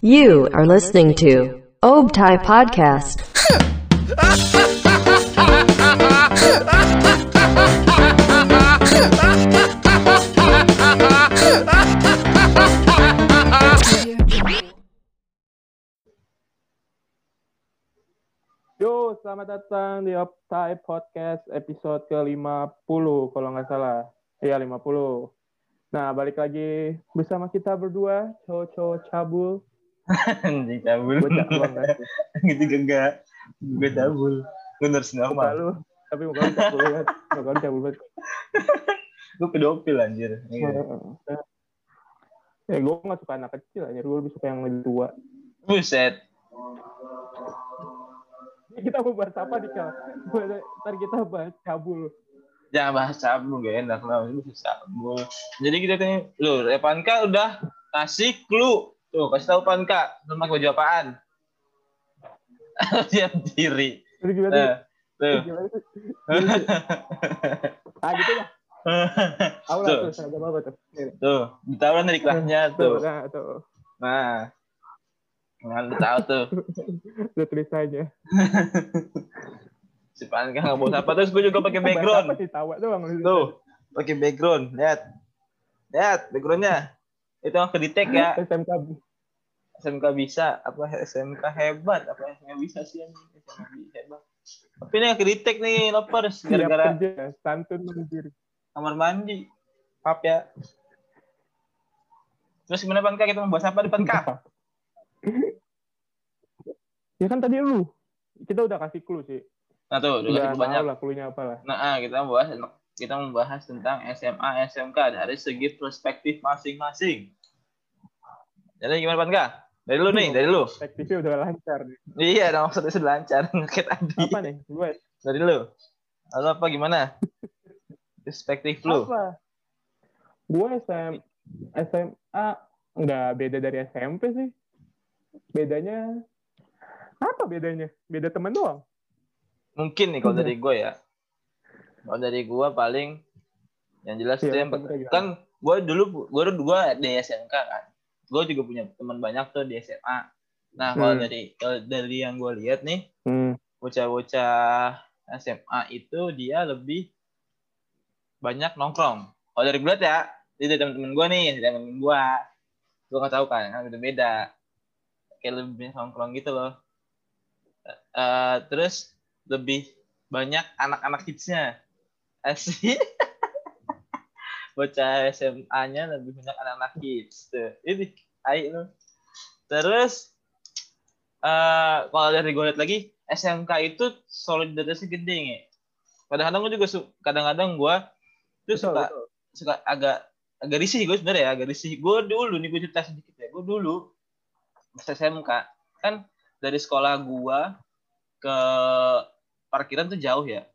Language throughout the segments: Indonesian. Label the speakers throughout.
Speaker 1: You are listening to Obtai Podcast.
Speaker 2: Yo, selamat datang di Optai Podcast episode ke-50 kalau nggak salah. Iya, 50. Nah, balik lagi bersama kita berdua, cowok-cowok cabul.
Speaker 3: Anjing cabul.
Speaker 2: Gue cabul
Speaker 3: gitu enggak. Gue cabul. Gue nurse normal.
Speaker 2: lu, tapi muka lu cabul banget. Muka lu cabul banget.
Speaker 3: Gue pedofil anjir. Iya.
Speaker 2: Ya, gue nggak suka anak kecil, anjir. Gue lebih suka yang lebih tua.
Speaker 3: Buset.
Speaker 2: Kita mau bahas apa nih, Kak? Ntar kita bahas cabul.
Speaker 3: Jangan bahas cabul gak enak lah. Ini bahas cabul. Jadi kita tanya, lu Repanka udah kasih clue. Tuh, kasih tahu Panka. Lu pakai baju apaan? Dia diri. Nah,
Speaker 2: tuh?
Speaker 3: tuh.
Speaker 2: Gimana tuh? Ah, gitu lah. Aku
Speaker 3: Tuh.
Speaker 2: tuh, apa tuh?
Speaker 3: Tuh, ditawaran dari kelasnya
Speaker 2: Tuh,
Speaker 3: tuh.
Speaker 2: nah, tuh.
Speaker 3: Nah. Lu tahu tuh.
Speaker 2: Tuh tulisannya.
Speaker 3: Si Panka nggak bawa apa. Terus gue juga pakai background.
Speaker 2: Apa sih tawa doang.
Speaker 3: Tuh, pakai background. Lihat. Lihat backgroundnya. Itu yang kedetek ya.
Speaker 2: SMK
Speaker 3: SMK bisa. Apa SMK hebat. Apa SMK bisa sih yang SMK hebat. Tapi ini yang kedetek nih, lovers. Gara-gara
Speaker 2: santun mandiri.
Speaker 3: kamar mandi. Maaf ya. Terus gimana Panka? Kita mau bahas apa di Panka?
Speaker 2: Ya kan tadi lu. Kita udah kasih clue sih.
Speaker 3: Nah tuh, udah kasih banyak.
Speaker 2: lah apa lah.
Speaker 3: Nah, ah, kita mau bahas kita membahas tentang SMA SMK dari segi perspektif masing-masing. Jadi gimana Panka? Dari lu nih, dari lu.
Speaker 2: Perspektifnya udah lancar nih.
Speaker 3: Iya, ada maksudnya sudah lancar ngeket tadi.
Speaker 2: Apa nih? Gue
Speaker 3: Dari lu. Lalu apa gimana? Perspektif lu.
Speaker 2: apa? Gue SM, SMA nggak beda dari SMP sih. Bedanya apa bedanya? Beda temen doang.
Speaker 3: Mungkin nih kalau
Speaker 2: Iya.
Speaker 3: dari gue ya. Kalau dari gue paling yang jelas
Speaker 2: Iya,
Speaker 3: itu yang
Speaker 2: menurut gue
Speaker 3: kan gue dulu gue dua di SMK kan. Gue juga punya teman banyak tuh di SMA. Nah kalau
Speaker 2: Hmm.
Speaker 3: dari kalau dari yang gue lihat nih
Speaker 2: Hmm.
Speaker 3: bocah-bocah SMA itu dia lebih banyak nongkrong. Kalau dari gue ya, dari teman-teman gue nih, dari teman gue. Gue nggak tahu kan, kan beda-beda. Kayak lebih banyak nongkrong gitu loh. Eh, terus lebih banyak anak-anak hitsnya. Asik. Bocah SMA-nya lebih banyak anak-anak hits. Tuh. Ini, ayo lu. Terus, eh kalau dari gue lihat lagi, SMK itu solidaritasnya gede nge. Kadang-kadang gue juga kadang-kadang gue tuh
Speaker 2: Betul,
Speaker 3: suka
Speaker 2: betul.
Speaker 3: suka agak agak risih gue sebenarnya ya agak risih gue dulu nih gue cerita sedikit ya gue dulu pas SMK kan dari sekolah gue ke parkiran tuh jauh ya.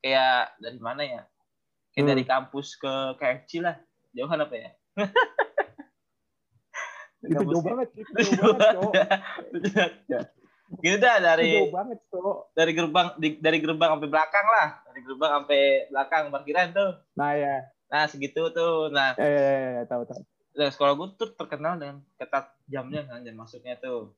Speaker 3: Kayak dari mana ya? Kayak
Speaker 2: Hmm.
Speaker 3: dari kampus ke KFC lah. Jauhan apa ya?
Speaker 2: Itu jauh banget. Itu jauh banget, Cok.
Speaker 3: gitu dah dari
Speaker 2: jauh banget, Cok.
Speaker 3: dari gerbang di- dari gerbang sampai belakang lah. Dari gerbang sampai belakang parkiran tuh.
Speaker 2: Nah ya,
Speaker 3: nah segitu tuh. Nah.
Speaker 2: Eh, eh, eh, eh, tahu tahu.
Speaker 3: Nah, sekolah gue tuh terkenal dengan ketat jamnya kan jam masuknya tuh.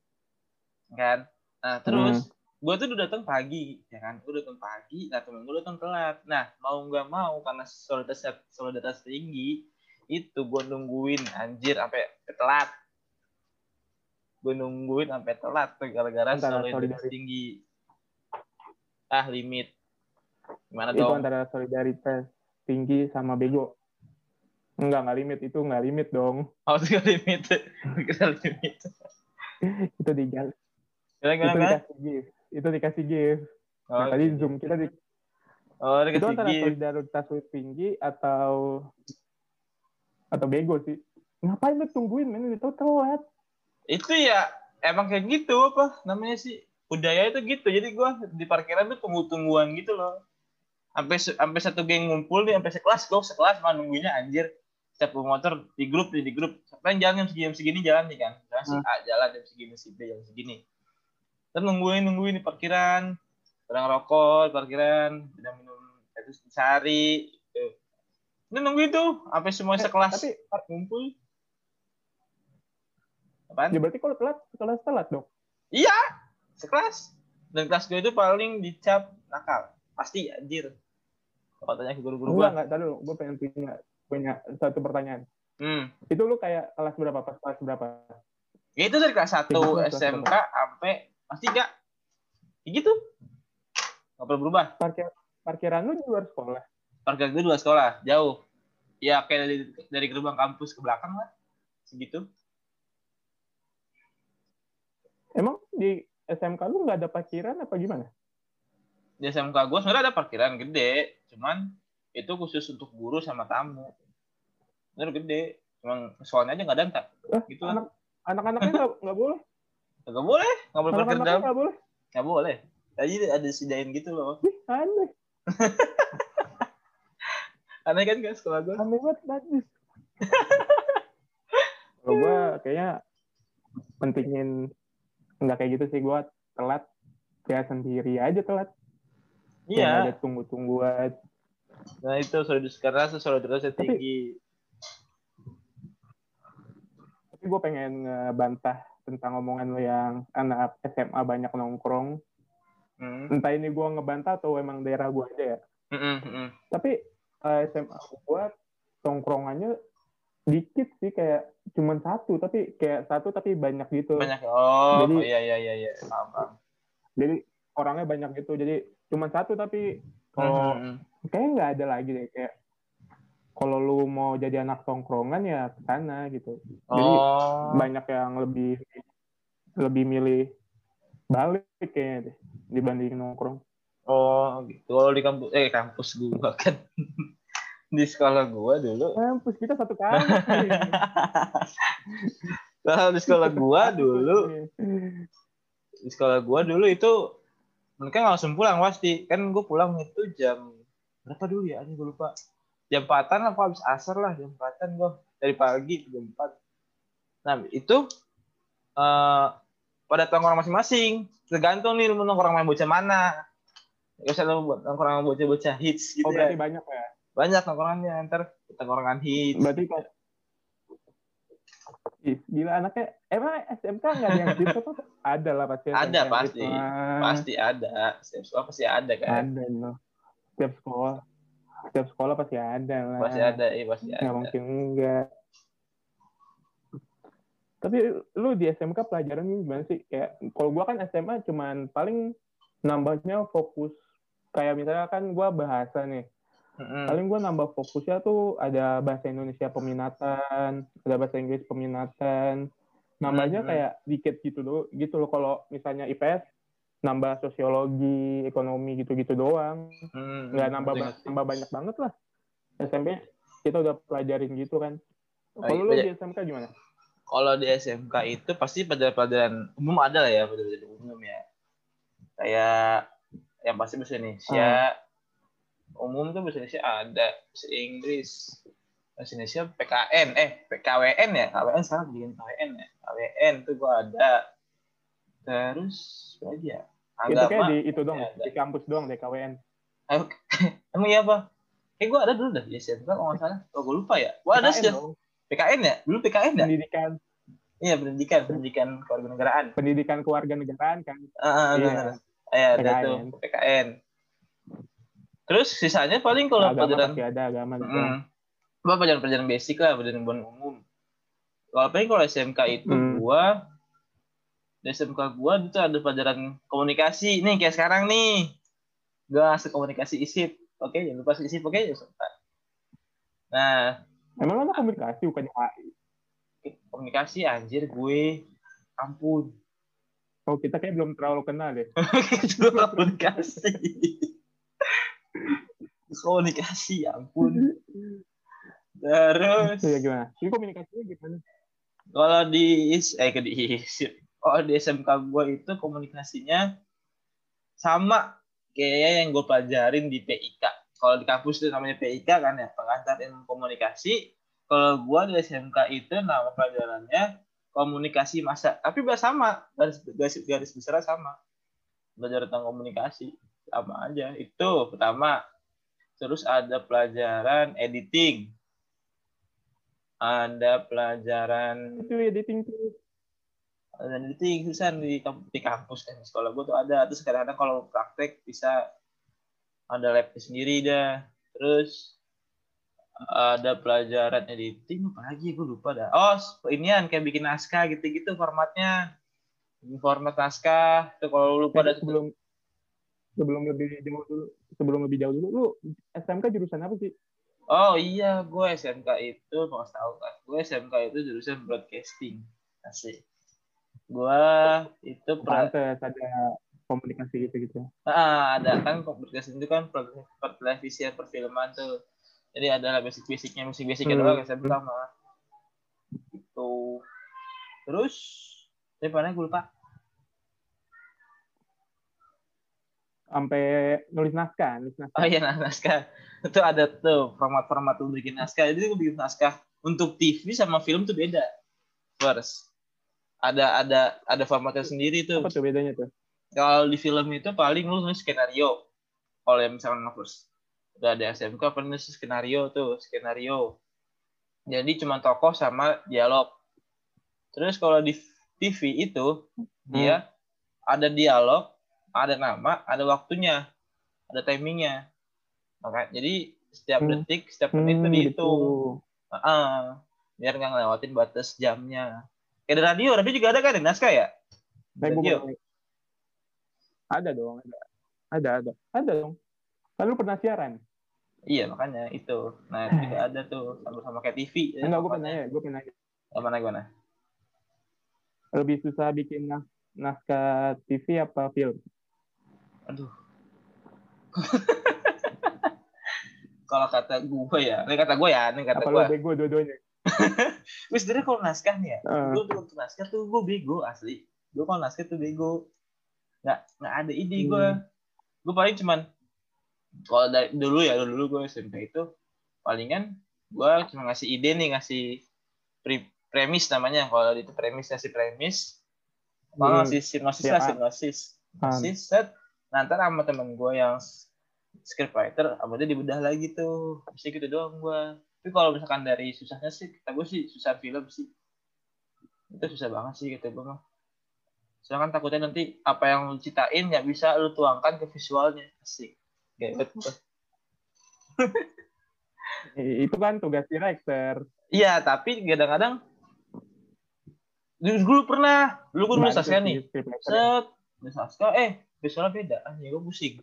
Speaker 3: Kan? Nah terus gue tuh udah datang pagi ya kan gue datang pagi nah temen gue datang telat nah mau nggak mau karena solidaritas solidaritas tinggi itu gue nungguin anjir sampai telat gue nungguin sampai telat tuh gara-gara solidaritas tinggi ah limit gimana
Speaker 2: Itu
Speaker 3: dong
Speaker 2: antara solidaritas tinggi sama bego. Enggak, enggak limit. Itu enggak limit dong.
Speaker 3: oh itu limit kita limit
Speaker 2: Itu di itu
Speaker 3: gimana gimana gimana?
Speaker 2: dikasih gift. Itu dikasih gift.
Speaker 3: Oh,
Speaker 2: Nah, tadi Zoom kita di,
Speaker 3: oh
Speaker 2: itu antara
Speaker 3: gift.
Speaker 2: solidaritas tinggi atau atau bego sih. Ngapain lu tungguin, men? Itu telat.
Speaker 3: itu ya emang kayak gitu apa namanya sih budaya itu gitu jadi gua di parkiran tuh tunggu tungguan gitu loh sampai sampai satu geng ngumpul nih sampai sekelas gua sekelas mah nungguinnya anjir setiap motor di grup nih di grup siapa yang jalan jam segini jam segini jalan nih kan Misalnya si. A jalan jam segini si B jam segini terus nungguin nungguin di parkiran orang rokok di parkiran udah minum itu sehari gitu. ini nungguin tuh sampai semua
Speaker 2: Eh,
Speaker 3: sekelas
Speaker 2: Tapi
Speaker 3: ngumpul Apaan?
Speaker 2: Ya berarti kalau telat, sekelas telat dong.
Speaker 3: Iya, sekelas. Dan kelas gue itu paling dicap nakal. Pasti anjir. Kalau tanya ke guru-guru gue.
Speaker 2: enggak, tadi gue pengen punya, punya satu pertanyaan.
Speaker 3: Hmm.
Speaker 2: Itu lu kayak kelas berapa, pas kelas berapa?
Speaker 3: Ya itu dari kelas 1
Speaker 2: Tiga belas, kelas
Speaker 3: SMK sampai kelas 3. Ya gitu. Nggak perlu berubah.
Speaker 2: Parkir, parkiran lu di luar sekolah.
Speaker 3: Parkir gue dua sekolah, jauh. Ya kayak dari, dari gerbang kampus ke belakang lah. Segitu.
Speaker 2: Emang di SMK lu nggak ada parkiran apa gimana?
Speaker 3: Di SMK gue sebenarnya ada parkiran gede. Cuman itu khusus untuk guru sama tamu. Bener gede. Cuman soalnya aja nggak ada entar.
Speaker 2: Eh,
Speaker 3: Gitu
Speaker 2: anak, anak-anaknya nggak boleh.
Speaker 3: Nggak boleh. Nggak boleh parkir dalam.
Speaker 2: nggak boleh.
Speaker 3: Nggak boleh. Tadi ada sidain gitu loh.
Speaker 2: Ih, aneh.
Speaker 3: Aneh kan kan sekolah gue?
Speaker 2: Aneh banget, najis. Kalau gue kayaknya pentingin nggak kayak gitu sih gue telat ya sendiri aja telat.
Speaker 3: Iya.
Speaker 2: ada tunggu-tungguan.
Speaker 3: Nah itu sudah sekarang solidaritasnya
Speaker 2: Tapi-
Speaker 3: tinggi.
Speaker 2: Tapi gue pengen ngebantah tentang omongan lo yang anak SMA banyak nongkrong.
Speaker 3: Hmm.
Speaker 2: Entah ini gue ngebantah atau emang daerah gue aja ya.
Speaker 3: Mm-mm, mm-mm.
Speaker 2: Tapi eh, SMA gue tongkrongannya dikit sih kayak cuman satu tapi kayak satu tapi banyak gitu.
Speaker 3: Banyak. Oh,
Speaker 2: Jadi-
Speaker 3: oh, iya iya iya iya. Paham.
Speaker 2: Jadi orangnya banyak gitu. Jadi cuman satu tapi kalau
Speaker 3: Mm-mm.
Speaker 2: kayaknya nggak ada lagi deh kayak kalau lu mau jadi anak tongkrongan ya ke sana gitu. Jadi
Speaker 3: Oh.
Speaker 2: banyak yang lebih lebih milih balik kayaknya deh dibanding nongkrong.
Speaker 3: Oh, gitu. Kalau di kampus eh kampus gua kan di sekolah gua dulu.
Speaker 2: Kampus kita satu kampus.
Speaker 3: Kalau di sekolah gua dulu, di sekolah gua dulu itu mereka langsung pulang pasti. Kan gua pulang itu jam berapa dulu ya? Ini gua lupa. Jam 4-an apa habis asar lah, jam 4-an gua dari pagi jam 4. Nah, itu eh pada tongkrong masing-masing. Tergantung nih lu nongkrong main bocah mana. Gak usah lu buat nongkrong sama bocah-bocah hits gitu
Speaker 2: Oh
Speaker 3: ya.
Speaker 2: berarti banyak ya.
Speaker 3: Banyak nongkrongannya, ntar tongkrongan hits.
Speaker 2: Berarti Ih, gila anaknya emang SMK nggak ada yang gitu apa? Ada lah pasti.
Speaker 3: Ada, pasti.
Speaker 2: gitu.
Speaker 3: Pasti ada. Setiap sekolah pasti ada kan.
Speaker 2: Ada loh. Setiap sekolah. Setiap sekolah pasti ada lah.
Speaker 3: Pasti ada, iya pasti
Speaker 2: Nggak
Speaker 3: ada.
Speaker 2: mungkin enggak. Tapi lu di SMK pelajaran gimana sih? Kayak kalau gua kan SMA cuman paling nambahnya fokus kayak misalnya kan gua bahasa nih.
Speaker 3: Mm-mm.
Speaker 2: Paling gua nambah fokusnya tuh ada bahasa Indonesia peminatan, ada bahasa Inggris peminatan. Nambahnya
Speaker 3: Hmm.
Speaker 2: kayak dikit gitu loh, gitu loh kalau misalnya IPS nambah sosiologi, ekonomi gitu-gitu doang.
Speaker 3: Hmm,
Speaker 2: Nggak nambah
Speaker 3: ngerti,
Speaker 2: ba- nambah banyak banget lah. SMP kita udah pelajarin gitu kan.
Speaker 3: Oh,
Speaker 2: Kalau
Speaker 3: iya,
Speaker 2: lu
Speaker 3: iya.
Speaker 2: di SMK gimana?
Speaker 3: Kalau di SMK itu pasti pelajaran-pelajaran umum ada lah ya, pelajaran umum ya. Kayak yang pasti bahasa Indonesia. Umum tuh bahasa Indonesia ada, bahasa Inggris, bahasa Indonesia PKN, eh PKWN ya, KWN sekarang bikin KWN ya, KWN tuh gua ada. Terus apa lagi ya?
Speaker 2: itu kayak di itu dong,
Speaker 3: ya
Speaker 2: di kampus doang DKWN.
Speaker 3: Ayo, Emang iya apa? Kayak gue ada dulu dah di SMK kalau nggak salah. Oh, gue lupa ya. Gue ada
Speaker 2: PKN
Speaker 3: sih. PKN ya? Dulu PKN ya?
Speaker 2: Pendidikan
Speaker 3: Iya, pendidikan. Pendidikan kewarganegaraan.
Speaker 2: pendidikan kewarganegaraan kan.
Speaker 3: Ah,
Speaker 2: Iya.
Speaker 3: iya. Iya, ada
Speaker 2: PKN.
Speaker 3: tuh. PKN. Terus sisanya paling kalau
Speaker 2: agama
Speaker 3: pelajaran...
Speaker 2: ada agama gitu.
Speaker 3: Mm. Apa pelajaran-pelajaran basic lah, pelajaran umum. Kalau paling kalau SMK itu
Speaker 2: Hmm.
Speaker 3: gua di SMK gua itu ada pelajaran komunikasi. Nih kayak sekarang nih. Gua ngasih komunikasi isip. Oke, jangan lupa isip. Oke, ya Nah,
Speaker 2: Emang ada komunikasi bukan AI?
Speaker 3: komunikasi anjir gue ampun
Speaker 2: Oh kita kayak belum terlalu kenal deh.
Speaker 3: komunikasi komunikasi ya ampun terus
Speaker 2: Iya gimana? Ini komunikasinya gimana?
Speaker 3: kalau di is eh ke di kalau di SMK gue itu komunikasinya sama kayak yang gue pelajarin di PIK kalau di kampus itu namanya PIK kan ya pengantar ilmu komunikasi. Kalau gue di SMK itu nama pelajarannya komunikasi masa. Tapi sama garis garis garis besar sama. Belajar tentang komunikasi sama aja. Itu pertama. Terus ada pelajaran editing. Ada pelajaran
Speaker 2: Itu editing tuh.
Speaker 3: Dan editing susah di, di kampus kan. Sekolah gue tuh ada. Terus kadang-kadang kalau praktek bisa ada lab sendiri dah. Terus ada pelajaran editing apa lagi? Gue lupa dah. Oh inian kayak bikin naskah gitu-gitu formatnya. Format naskah. Tuh kalau lupa dah.
Speaker 2: sebelum sebelum lebih jauh dulu sebelum lebih jauh dulu lu SMK jurusan apa sih?
Speaker 3: Oh iya. Gue SMK itu mau tahu kan gue SMK itu jurusan broadcasting. Asik gue itu
Speaker 2: Pantes, ada komunikasi gitu gitu
Speaker 3: ah ada kan broadcasting itu kan per, per televisi perfilman tuh jadi ada basic basicnya basic basicnya hmm. doang saya pertama itu terus dari mana gue lupa
Speaker 2: sampai nulis naskah, nulis naskah.
Speaker 3: Oh iya naskah. Itu ada tuh format-format untuk bikin naskah. Jadi gue bikin naskah untuk TV sama film tuh beda. First. Ada ada ada formatnya sendiri tuh.
Speaker 2: Apa tuh bedanya tuh?
Speaker 3: Kalau di film itu paling lu nulis skenario. Kalau yang misalnya first. Udah ada SMK apa nulis skenario tuh, skenario. Jadi cuma tokoh sama dialog. Terus kalau di TV itu hmm. dia ada dialog ada nama, ada waktunya, ada timingnya. Maka jadi setiap hmm. detik, setiap menit itu hmm, dihitung. Uh, uh, biar nggak ngelewatin batas jamnya. Kayak di radio, radio juga ada kan di naskah ya?
Speaker 2: Radio. Ada dong, ada. Ada, ada. Ada dong. Lalu pernah siaran?
Speaker 3: Iya, makanya itu. Nah, itu juga ada tuh. Sama-sama kayak TV.
Speaker 2: Enggak, gue pernah ya. Gue pernah.
Speaker 3: Gimana, gimana?
Speaker 2: Lebih susah bikin nas naskah TV apa film?
Speaker 3: Aduh. kalau kata gue ya, ini kata gue ya, ini kata gue.
Speaker 2: bego dua-duanya?
Speaker 3: Wis dari kalau naskah nih ya, uh. gue untuk naskah tuh gue bego asli. Gue kalau naskah tuh bego. Nggak, nggak ada ide hmm. gue. Gue paling cuman, kalau dari dulu ya, dulu gue SMP itu, palingan gue cuma ngasih ide nih, ngasih pre premis namanya. Kalau itu premis, ngasih premis. Kalau hmm. ngasih sinopsis lah, sinopsis. Sinopsis, set ntar sama temen gue yang scriptwriter, dia dibedah lagi tuh. Bisa gitu doang gue. Tapi kalau misalkan dari susahnya sih, kata gue sih susah film sih. Itu susah banget sih kata gue mah. Soalnya kan takutnya nanti apa yang lu ceritain nggak bisa lu tuangkan ke visualnya. Asik. Kayak gitu.
Speaker 2: itu kan tugas director.
Speaker 3: Iya, tapi kadang-kadang dulu pernah, dulu gue nulis nih. Set, nulis eh visualnya beda ya gue pusing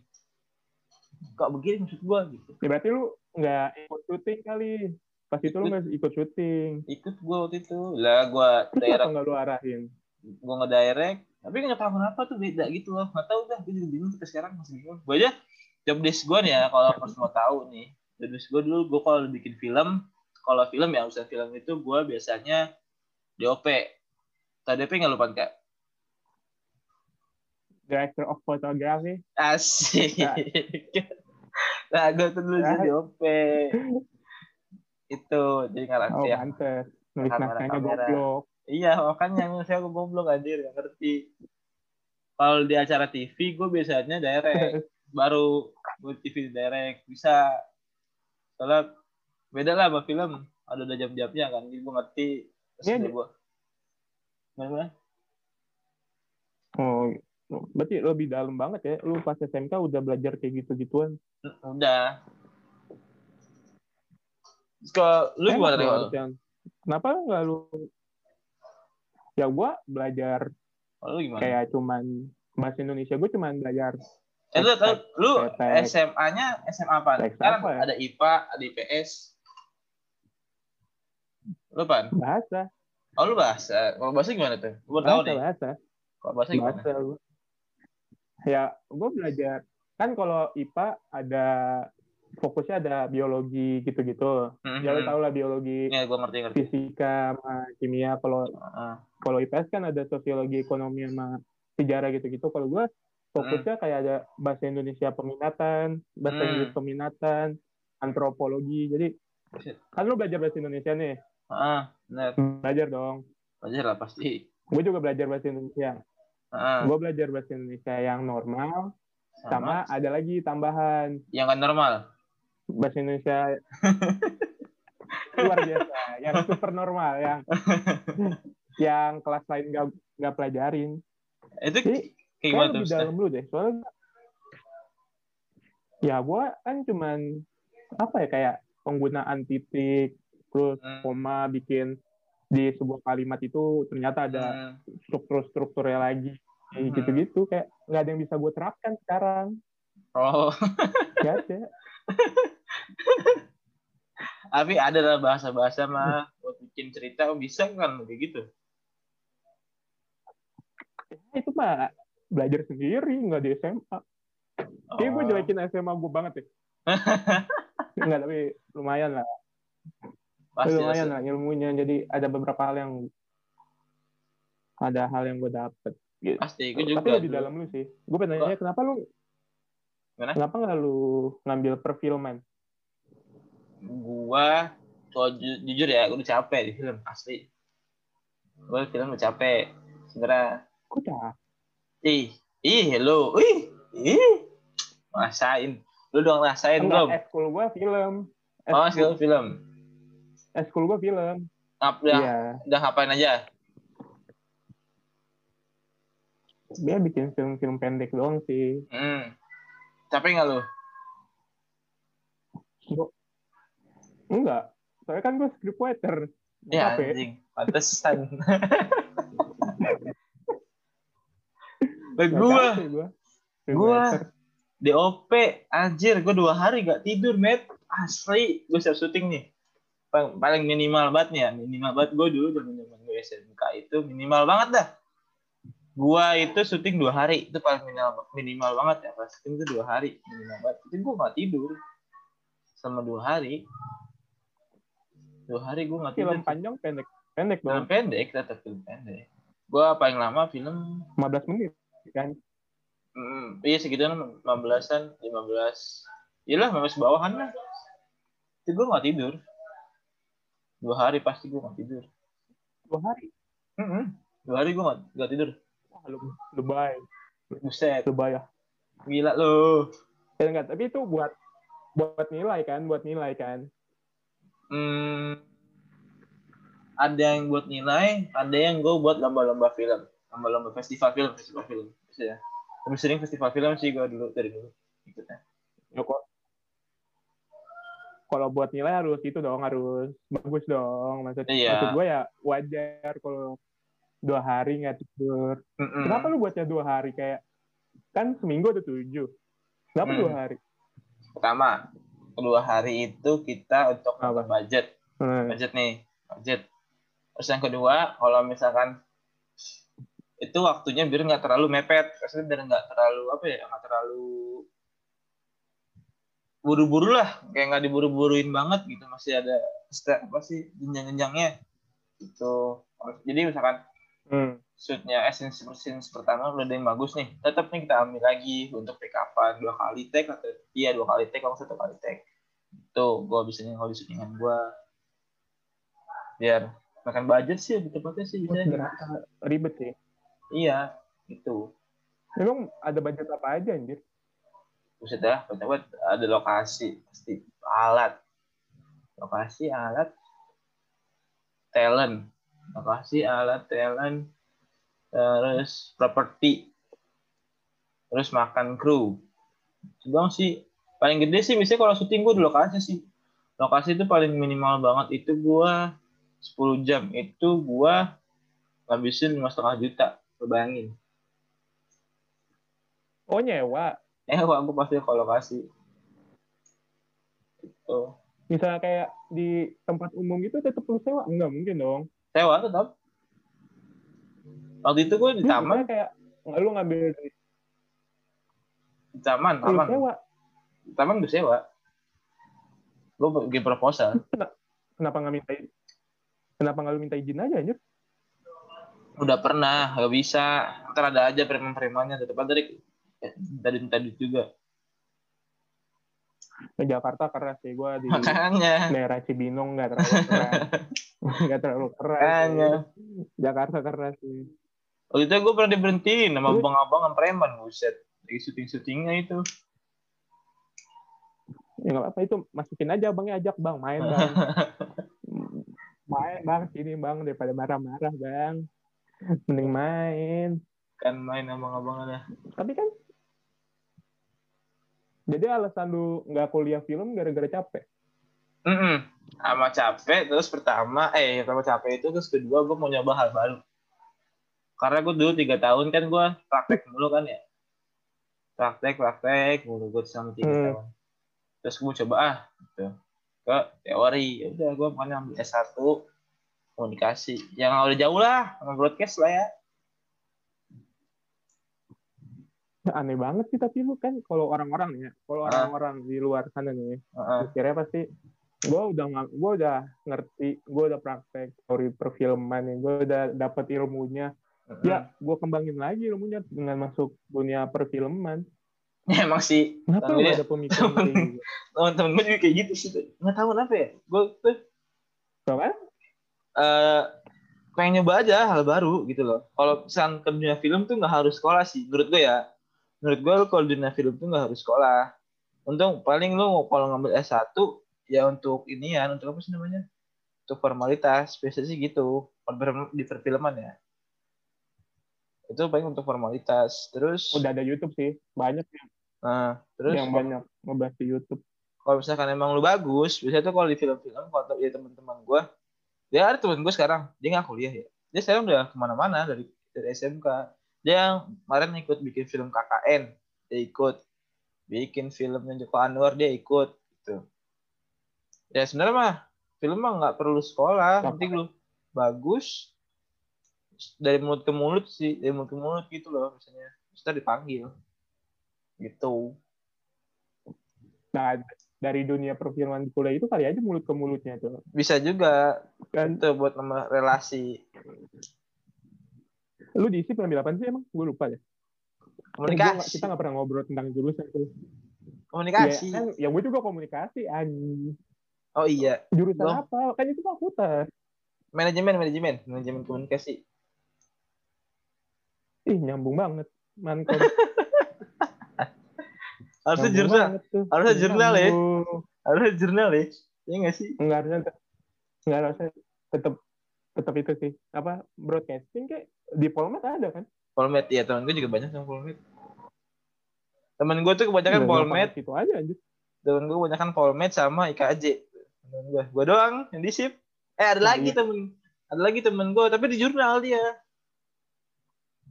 Speaker 3: kok begini maksud gue gitu.
Speaker 2: Ya berarti lu nggak ikut syuting kali. Pas itu lu nggak ikut syuting.
Speaker 3: Ikut gue waktu itu. Lah gue
Speaker 2: daerah nggak lu arahin?
Speaker 3: Gue nggak direct tapi nggak tahu kenapa tuh beda gitu loh. Nggak tahu dah gue juga bingung sampai sekarang masih bingung. Gue aja job desk gue nih ya kalau harus mau tahu nih. Job desk gue dulu gue kalau bikin film kalau film ya usaha film itu gue biasanya DOP TDP nggak lupa kak
Speaker 2: director of photography.
Speaker 3: Asik. Nah, nah gue tuh dulu jadi OP. itu jadi ngalah
Speaker 2: oh, ya. pantes. Nulis naskahnya goblok.
Speaker 3: Iya, makanya saya goblok anjir, gak ngerti. Kalau di acara TV, gue biasanya direct. Baru gue TV direct. Bisa. Soalnya beda lah sama film. Ada udah jam-jamnya kan. Jadi gue ngerti. Terus yeah, gue. Gimana?
Speaker 2: Oh, Berarti lebih dalam banget ya. Lu pas SMK udah belajar kayak gitu-gituan.
Speaker 3: Udah. Ke lu eh, gimana
Speaker 2: yang... Kenapa nggak lu? Ya gua belajar
Speaker 3: oh, lu gimana?
Speaker 2: kayak cuman bahasa Indonesia gue cuman belajar
Speaker 3: Eh, lu, lu SMA-nya SMA apa? Kan apa ya? ada IPA, ada IPS. Lu apa?
Speaker 2: Bahasa.
Speaker 3: Oh, lu bahasa. Kalau bahasa gimana tuh? Gue tahu nih.
Speaker 2: Bahasa.
Speaker 3: Kalau bahasa gimana? Bahasa,
Speaker 2: ya gue belajar kan kalau IPA ada fokusnya ada biologi gitu-gitu. Mm-hmm. Ya lo tau lah biologi,
Speaker 3: ya, gua ngerti, ngerti.
Speaker 2: fisika, sama kimia. Kalau uh. kalau IPS kan ada sosiologi, ekonomi, sama sejarah gitu-gitu. Kalau gue fokusnya mm. kayak ada bahasa Indonesia peminatan, bahasa mm. Inggris peminatan, antropologi. Jadi kan lo belajar bahasa Indonesia nih.
Speaker 3: Uh,
Speaker 2: Belajar dong.
Speaker 3: Belajar lah pasti.
Speaker 2: Gue juga belajar bahasa Indonesia. Uh. Gue belajar bahasa Indonesia yang normal, sama, sama ada lagi tambahan.
Speaker 3: Yang kan normal?
Speaker 2: Bahasa Indonesia luar biasa, yang super normal, yang yang kelas lain nggak nggak pelajarin.
Speaker 3: Itu
Speaker 2: Jadi,
Speaker 3: kayak gimana tuh?
Speaker 2: dalam dulu deh, soalnya ya gue kan cuman apa ya kayak penggunaan titik terus
Speaker 3: Hmm.
Speaker 2: koma bikin di sebuah kalimat itu ternyata ada
Speaker 3: Hmm.
Speaker 2: struktur-strukturnya lagi kayak
Speaker 3: Hmm.
Speaker 2: gitu-gitu kayak nggak ada yang bisa gue terapkan sekarang
Speaker 3: Oh,
Speaker 2: Gak ada
Speaker 3: tapi ada lah bahasa-bahasa mah buat bikin cerita oh, bisa kan kayak gitu.
Speaker 2: Ya, itu mah belajar sendiri nggak di SMA kayak gue
Speaker 3: Oh.
Speaker 2: jelekin SMA gue banget ya nggak tapi lumayan lah
Speaker 3: Pasti
Speaker 2: lumayan
Speaker 3: pasti.
Speaker 2: lah ilmunya jadi ada beberapa hal yang ada hal yang gue dapet gitu.
Speaker 3: Pasti, gue juga.
Speaker 2: tapi lebih dalam lu sih gue pengen nanya kenapa lu
Speaker 3: Gimana?
Speaker 2: kenapa nggak lu ngambil perfilman
Speaker 3: Gua, kalau ju- jujur ya, gue udah capek di film asli. Gue film udah capek. Sebenernya,
Speaker 2: kok dah
Speaker 3: ih, ih, lo, ih, ih, rasain. Lu dong rasain belum?
Speaker 2: enggak eskul gue film
Speaker 3: Oh,
Speaker 2: eskul,
Speaker 3: film film.
Speaker 2: Eskul gue film
Speaker 3: Ngap, udah,
Speaker 2: iya
Speaker 3: udah ngapain aja?
Speaker 2: dia bikin film-film pendek doang sih
Speaker 3: Hmm. Capek nggak lu?
Speaker 2: enggak soalnya kan gue scriptwriter
Speaker 3: Ya
Speaker 2: Capek.
Speaker 3: anjing, pantesan. Lah Gua-
Speaker 2: Scriptwriter.
Speaker 3: DOP, anjir, gue dua hari gak tidur, met. Asli, gue siap syuting nih. Paling, minimal banget nih ya, minimal banget gue dulu zaman zaman gue SMK itu minimal banget dah. Gua itu syuting dua hari, itu paling minimal minimal banget ya. Pas syuting itu dua hari, minimal banget. Itu gue gak tidur selama dua hari. Dua hari gue gak tidur.
Speaker 2: film panjang pendek pendek
Speaker 3: Film
Speaker 2: dong
Speaker 3: pendek, tetap film pendek. Gue paling lama film
Speaker 2: 15 menit kan
Speaker 3: Hmm, iya segituan 15-an, 15. Iyalah 15 bawahan lah. Itu gue gak tidur. Dua hari pasti gue gak tidur.
Speaker 2: dua hari
Speaker 3: Mm-mm. Dua hari gue gak, gak tidur.
Speaker 2: wah lu lebay
Speaker 3: Buset,
Speaker 2: lebay ya
Speaker 3: gila lu.
Speaker 2: ya enggak tapi itu buat buat nilai kan buat nilai kan
Speaker 3: Hmm, ada yang buat nilai, ada yang gue buat lomba-lomba film. Lomba-lomba festival film, festival film. Ya. Lebih sering festival film sih gue dulu, dari dulu. Ikutnya.
Speaker 2: ya kok kalau buat nilai harus itu dong harus bagus dong maksud
Speaker 3: Iya.
Speaker 2: maksud gue ya wajar kalau dua hari nggak tidur
Speaker 3: Mm-mm.
Speaker 2: kenapa lu buatnya dua hari kayak kan seminggu ada tujuh kenapa
Speaker 3: Hmm.
Speaker 2: dua hari
Speaker 3: Pertama, kedua hari itu kita untuk
Speaker 2: Apa?
Speaker 3: budget.
Speaker 2: Hmm.
Speaker 3: budget nih budget terus yang kedua kalau misalkan itu waktunya biar nggak terlalu mepet maksudnya biar nggak terlalu apa ya nggak terlalu buru-buru lah kayak nggak diburu-buruin banget gitu masih ada step apa sih jenjang-jenjangnya gitu. Jadi misalkan
Speaker 2: Hmm.
Speaker 3: shootnya scene scene pertama udah ada yang bagus nih tetap nih kita ambil lagi untuk take upan dua kali take atau iya dua kali take kalau satu kali take itu gue bisa kalau di syutingan gue biar makan budget sih lebih tepatnya sih bisa
Speaker 2: ribet sih.
Speaker 3: Iya itu
Speaker 2: emang ada budget apa aja anjir
Speaker 3: buset dah banget ada lokasi pasti alat. Lokasi alat talent. Lokasi alat talent terus properti terus makan kru. Bang sih paling gede sih biasanya kalau syuting gue di lokasi sih. Lokasi itu paling minimal banget. Itu gua 10 jam. Itu gua ngabisin lima setengah juta bayangin.
Speaker 2: Oh nyewa
Speaker 3: eh gue pasti ke lokasi itu
Speaker 2: misalnya kayak di tempat umum gitu tetap lu sewa? Enggak mungkin dong.
Speaker 3: Sewa tetap waktu itu gue di
Speaker 2: Lu
Speaker 3: taman.
Speaker 2: misalnya kayak nggak lu ngambil dari
Speaker 3: di taman
Speaker 2: lu
Speaker 3: taman.
Speaker 2: sewa?
Speaker 3: Di taman gue sewa. Gue bikin proposal.
Speaker 2: Kenapa nggak minta kenapa nggak lu minta izin aja anjir?
Speaker 3: Udah pernah gak bisa. Ntar ada aja preman-premannya tetap ada dari dari tadi juga.
Speaker 2: Ke Jakarta keras sih gue di
Speaker 3: makanya.
Speaker 2: daerah Cibinong nggak terlalu keras. Nggak terlalu keras
Speaker 3: makanya.
Speaker 2: Jakarta keras sih.
Speaker 3: Waktu itu gue pernah diberhentiin sama
Speaker 2: Lu-
Speaker 3: abang-abangan preman buset. Lagi syuting-syutingnya itu.
Speaker 2: Ya nggak apa itu masukin aja abangnya ajak bang main bang. Main bang sini bang daripada marah-marah bang. Mending main.
Speaker 3: Kan main abang-abangannya
Speaker 2: tapi kan jadi alasan lu nggak kuliah film gara-gara capek?
Speaker 3: Mm-mm. sama capek terus pertama eh pertama capek itu terus kedua gue mau nyoba hal baru. Karena gue dulu tiga tahun kan gue praktek mulu kan ya. Praktek praktek mulu gue sama tiga
Speaker 2: Hmm.
Speaker 3: tahun. Terus gue coba ah gitu. Ke teori ya udah gue makanya ambil S1 komunikasi yang udah jauh lah sama broadcast lah ya
Speaker 2: aneh banget sih tapi lu kan kalau orang-orang nih ya kalau
Speaker 3: Ah.
Speaker 2: orang-orang di luar sana nih
Speaker 3: Heeh.
Speaker 2: kira pasti gue udah gue udah ngerti gue udah praktek teori perfilman nih gue udah dapet ilmunya
Speaker 3: Mm-mm.
Speaker 2: ya gue kembangin lagi ilmunya dengan masuk dunia perfilman
Speaker 3: emang sih
Speaker 2: kenapa lu
Speaker 3: ya?
Speaker 2: ada pemikiran kayak gitu
Speaker 3: teman-teman gue juga kayak gitu sih nggak tahu kenapa ya gue tuh
Speaker 2: Apa?
Speaker 3: eh pengen nyoba aja hal baru gitu loh. Kalau misalnya ke dunia film tuh nggak harus sekolah sih, menurut gue ya. Menurut gue lu kalau di dunia film tuh nggak harus sekolah. Untung paling lu kalau ngambil S1 ya untuk ini ya, untuk apa sih namanya? Untuk formalitas, biasanya sih gitu. Di perfilman ya. Itu paling untuk formalitas. Terus
Speaker 2: udah ada YouTube sih banyak
Speaker 3: nah, terus
Speaker 2: yang banyak ngebahas di YouTube
Speaker 3: kalau misalkan emang lu bagus, biasanya tuh kalau di film-film kalau ya teman-teman gue, dia ada teman gue sekarang, dia nggak kuliah ya, dia sekarang udah ke mana-mana dari dari SMK, dia yang kemarin ikut bikin film KKN, dia ikut. Bikin filmnya Joko Anwar, dia ikut gitu. Ya sebenarnya mah film mah nggak perlu sekolah, penting lu bagus dari mulut ke mulut sih, dari mulut ke mulut gitu loh misalnya, kita dipanggil. Gitu.
Speaker 2: nah dari dunia perfilman di kuliah itu kali aja mulut ke mulutnya tuh.
Speaker 3: Bisa juga.
Speaker 2: Kan
Speaker 3: itu buat nambah relasi
Speaker 2: lu diisi pengambil apa sih emang? Gue lupa ya Eh, gua
Speaker 3: komunikasi.
Speaker 2: kita nggak pernah ngobrol tentang jurusan tuh.
Speaker 3: Komunikasi.
Speaker 2: Ya, kan, ya gue juga komunikasi anjing.
Speaker 3: Oh iya.
Speaker 2: Jurusan
Speaker 3: Loh.
Speaker 2: apa? Kan itu fakultas
Speaker 3: manajemen manajemen. Manajemen komunikasi.
Speaker 2: Ih nyambung banget. Mankom
Speaker 3: harusnya jurnal. Harusnya jurnal ya. Harusnya jurnal ya. Iya nggak sih?
Speaker 2: Nggak harusnya nggak harusnya tetap tetap itu sih. Apa broadcasting kayak di Polmed ada kan?
Speaker 3: Polmed ya teman gue juga banyak yang Polmed. Temen gue tuh kebanyakan
Speaker 2: Udah,
Speaker 3: Polmed.
Speaker 2: itu aja anjir.
Speaker 3: Temen gue kebanyakan Polmed sama IKJ temen gue gue doang yang di sip eh ada lagi
Speaker 2: Iya.
Speaker 3: temen ada lagi temen gue tapi di jurnal dia.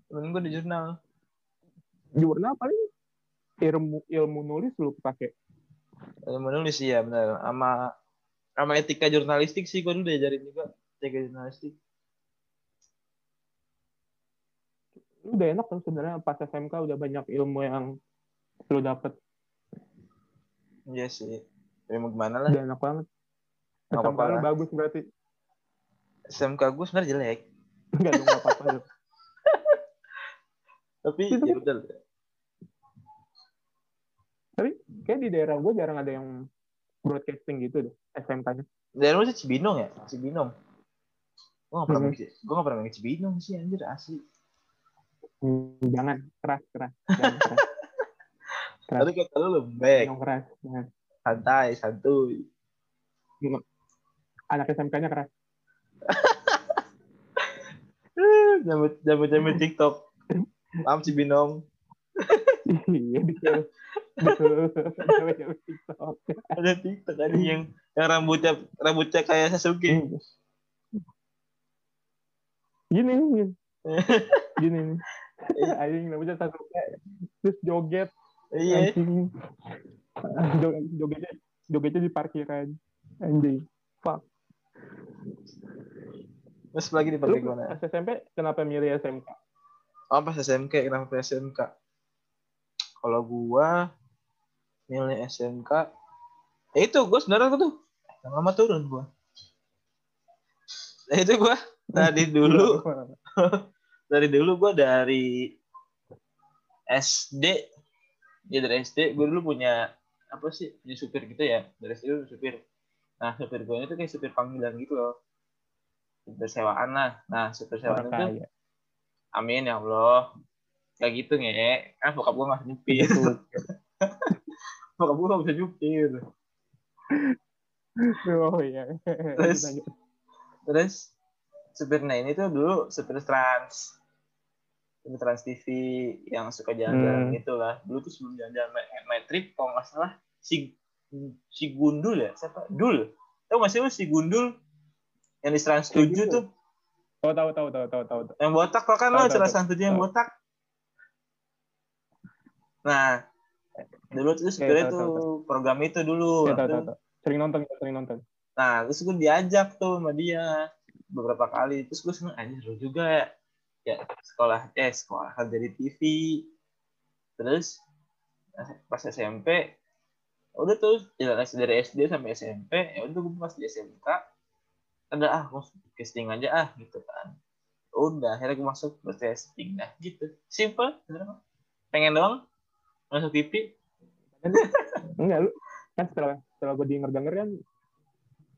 Speaker 3: Temen gue di jurnal.
Speaker 2: Jurnal paling ilmu ilmu nulis lu pakai?
Speaker 3: Yang menulis ya benar. Sama sama etika jurnalistik sih gue dulu diajarin juga etika jurnalistik
Speaker 2: lu udah enak kan sebenarnya pas SMK udah banyak ilmu yang lu dapet.
Speaker 3: Iya sih. Ya mau gimana lah.
Speaker 2: Udah enak banget.
Speaker 3: Nggak
Speaker 2: SMK lu bagus berarti.
Speaker 3: SMK gue sebenarnya jelek.
Speaker 2: Enggak dong nggak apa-apa lu.
Speaker 3: tapi ya
Speaker 2: kan-
Speaker 3: betul
Speaker 2: kayak di daerah gue jarang ada yang broadcasting gitu deh SMK-nya
Speaker 3: dari lu sih Cibinong ya? Cibinong. Gue gak pernah
Speaker 2: Hmm.
Speaker 3: gue gak pernah main Cibinong sih anjir asli
Speaker 2: jangan keras keras jangan keras. Keras.
Speaker 3: tadi kata lu lembek
Speaker 2: yang keras jangan.
Speaker 3: santai santuy.
Speaker 2: Anak SMK-nya keras.
Speaker 3: Jambut jambut jambut TikTok. Maaf Cibinong
Speaker 2: iya betul. TikTok.
Speaker 3: ada TikTok ada yang yang rambutnya rambutnya kayak Sasuke.
Speaker 2: Hmm. gini. Gini gini anjing namanya satu terus joget
Speaker 3: iya.
Speaker 2: jogetnya jogetnya di parkiran anjing. Fuck.
Speaker 3: Terus lagi dipakai gimana?
Speaker 2: pas SMP kenapa milih SMK
Speaker 3: oh pas SMK kenapa pilih SMK kalau gua milih SMK ya itu gua sebenarnya tuh yang lama turun gua. Nah, itu gua tadi dulu dari dulu gue dari SD ya dari SD gue dulu punya apa sih punya supir gitu ya. Dari SD dulu supir. Nah supir gue itu kayak supir panggilan gitu loh. Supir sewaan lah. Nah supir sewaan
Speaker 2: orang
Speaker 3: itu
Speaker 2: kaya
Speaker 3: amin ya Allah. Kayak gitu nge. Kan bokap gue bisa nyupir.
Speaker 2: Gitu.
Speaker 3: bokap gue nggak bisa nyupir.
Speaker 2: Oh iya.
Speaker 3: Terus- terus supirnya ini tuh dulu supir trans supir trans TV yang suka jalan-jalan
Speaker 2: Hmm.
Speaker 3: gitu lah dulu tuh sebelum jalan-jalan my, my trip kalau nggak salah si si Gundul ya siapa Dul tau gak sih lu si Gundul yang di Trans 7
Speaker 2: Gitu.
Speaker 3: tuh
Speaker 2: Oh tahu tahu tahu tahu tahu. tahu.
Speaker 3: yang botak tau kan lo
Speaker 2: Tahu, tahu,
Speaker 3: Trans
Speaker 2: tahu.
Speaker 3: 7 yang
Speaker 2: Tahu.
Speaker 3: botak nah dulu tuh supirnya
Speaker 2: tahu,
Speaker 3: tuh
Speaker 2: tahu,
Speaker 3: program itu dulu
Speaker 2: Ya, tahu, tahu, tahu. Sering nonton, sering nonton.
Speaker 3: Nah, terus gue diajak tuh sama dia beberapa kali. Terus gue seneng anjir seru juga ya. Ya, sekolah eh sekolah dari TV. Terus pas SMP udah tuh jalan dari SD sampai SMP ya udah gue pas di SMK ada ah gue casting aja ah gitu kan. Udah akhirnya gue masuk ke casting dah gitu. Simple pengen doang masuk TV
Speaker 2: Enggak lu kan setelah setelah gue denger denger kan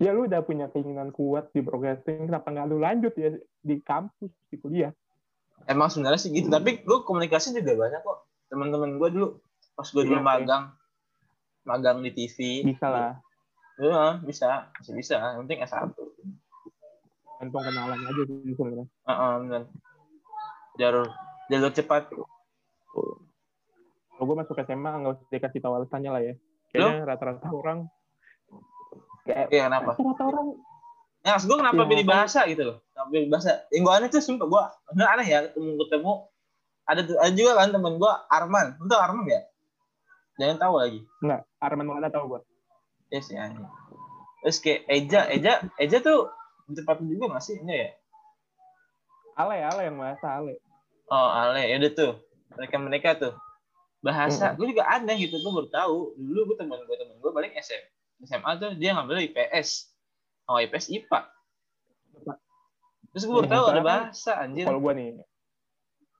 Speaker 2: ya lu udah punya keinginan kuat di broadcasting kenapa nggak lu lanjut ya di kampus di kuliah
Speaker 3: emang sebenarnya sih gitu tapi gue komunikasi juga banyak kok. Teman-teman gue dulu pas gue dulu
Speaker 2: Iya,
Speaker 3: magang magang di TV
Speaker 2: bisa lah.
Speaker 3: Ya, bisa bisa bisa. Yang penting S1
Speaker 2: gantung kenalan aja sih sebenarnya
Speaker 3: Heeh, bener. jalur jalur cepat.
Speaker 2: Kalau gue masuk SMA nggak usah dikasih tahu alasannya lah ya. Kayaknya rata-rata orang kayak
Speaker 3: iya kenapa?
Speaker 2: Rata-rata orang
Speaker 3: ya maksud gue kenapa
Speaker 2: Iya,
Speaker 3: pilih bahasa gitu loh? Kenapa pilih bahasa? Yang gue aneh tuh sumpah gue bener aneh ya ketemu ketemu ada ada juga kan temen gue Arman. Lu tau Arman ya jangan tahu lagi.
Speaker 2: Nggak Arman mana tahu gue
Speaker 3: ya sih aneh. Terus kayak Eja Eja Eja tuh cepat juga nggak sih? Enggak ya?
Speaker 2: Ale Ale yang bahasa Ale.
Speaker 3: Oh, Ale, ya udah tuh. Mereka mereka tuh. Bahasa, gue juga aneh gitu, gue baru tahu. Dulu gue temen gue temen gue paling SM, SMA tuh dia ngambil IPS, oh IPS IPA. Terus gue baru
Speaker 2: Iya,
Speaker 3: tahu ada bahasa anjir.
Speaker 2: kalau gue nih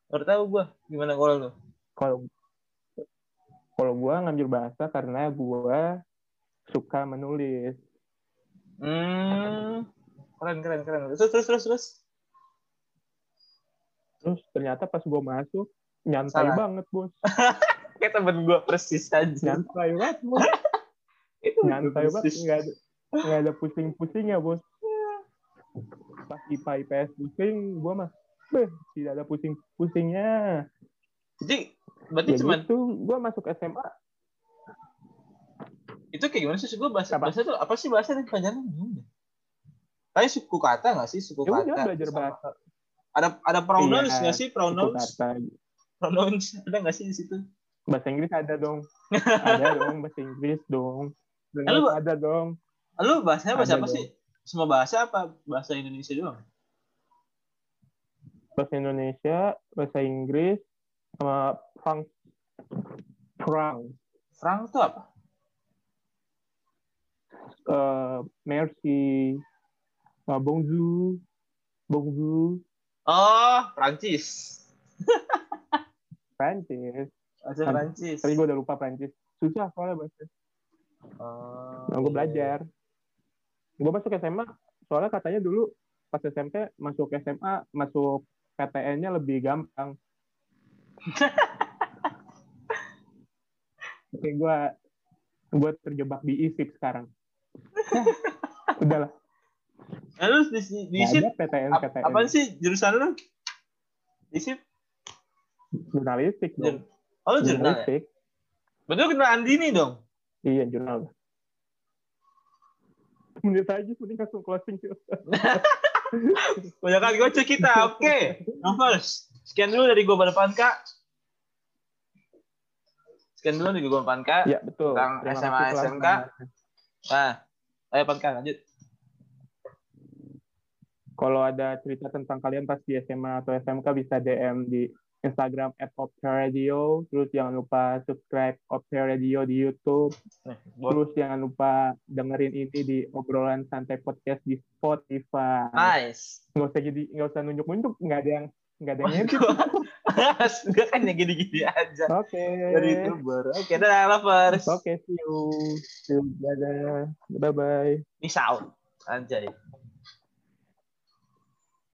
Speaker 3: Baru tahu gue gimana kalau lu.
Speaker 2: kalau kalau gue ngambil bahasa karena gue suka menulis
Speaker 3: Hmm, keren keren keren. Terus terus terus terus.
Speaker 2: terus ternyata pas gue masuk nyantai
Speaker 3: Salah.
Speaker 2: banget bos
Speaker 3: Kayak temen gue persis aja.
Speaker 2: nyantai banget bos
Speaker 3: Itu
Speaker 2: nyantai banget nggak ada nggak ada pusing-pusingnya bos. Pas IPA IPS pusing gue mah beh tidak ada pusing-pusingnya.
Speaker 3: Jadi berarti
Speaker 2: ya
Speaker 3: cuman
Speaker 2: gitu gue masuk SMA
Speaker 3: itu kayak gimana sih? Gue bahasa
Speaker 2: Apa?
Speaker 3: bahasa tuh apa sih bahasa yang pelajaran bingung suku kata nggak sih? Suku
Speaker 2: ya
Speaker 3: kata?
Speaker 2: udah belajar
Speaker 3: Sama-
Speaker 2: bahasa.
Speaker 3: Ada ada pronouns
Speaker 2: Iya,
Speaker 3: nggak sih? Pronouns? Pronouns ada nggak sih di situ?
Speaker 2: bahasa Inggris ada dong. Ada dong bahasa Inggris dong. Ada dong
Speaker 3: Lu bahasanya bahasa apa sih? Semua bahasa apa bahasa Indonesia doang?
Speaker 2: bahasa Indonesia bahasa Inggris sama Frank Frank
Speaker 3: Frank tuh apa?
Speaker 2: eh merci uh, bonjour bonjour
Speaker 3: Oh, Prancis.
Speaker 2: Prancis
Speaker 3: Bahasa
Speaker 2: Aduh,
Speaker 3: Prancis.
Speaker 2: tapi gue udah lupa Prancis susah soalnya bahasa
Speaker 3: Oh,
Speaker 2: nah, gue
Speaker 3: iya.
Speaker 2: belajar gue masuk SMA soalnya katanya dulu pas SMP masuk SMA masuk PTN-nya lebih gampang Oke, gue gue terjebak di ISIP sekarang. Ya, udahlah.
Speaker 3: Nah, lu di, di
Speaker 2: Nggak
Speaker 3: SIP,
Speaker 2: ada PTN PTN.
Speaker 3: apaan sih jurusan lu? Di SIP?
Speaker 2: Jurnalistik dong.
Speaker 3: Oh, jurnal ya?
Speaker 2: Jurnalistik.
Speaker 3: Betul kenal Andini dong?
Speaker 2: Iya jurnal. Menit aja mending langsung closing.
Speaker 3: Banyak kan gocek kita, oke. Novels, sekian dulu dari gue depan kak. Sekian dulu dari gue kak.
Speaker 2: ya betul.
Speaker 3: Tentang
Speaker 2: Terima
Speaker 3: SMA,
Speaker 2: kasih
Speaker 3: SMK. Nah, ayo Panka lanjut.
Speaker 2: Kalau ada cerita tentang kalian pas di SMA atau SMK bisa DM di Instagram at Radio. Terus jangan lupa subscribe Opera Radio di YouTube. Terus jangan lupa dengerin ini di obrolan santai podcast di Spotify.
Speaker 3: Nice.
Speaker 2: Nggak usah jadi nggak usah nunjuk-nunjuk, nggak ada yang nggak ada yang ngedit.
Speaker 3: Gue kan yang gini-gini aja.
Speaker 2: Oke.
Speaker 3: Dari YouTuber. Oke, dah lovers.
Speaker 2: Oke, see you. See you. Dadah. Bye bye.
Speaker 3: Peace out. Anjay.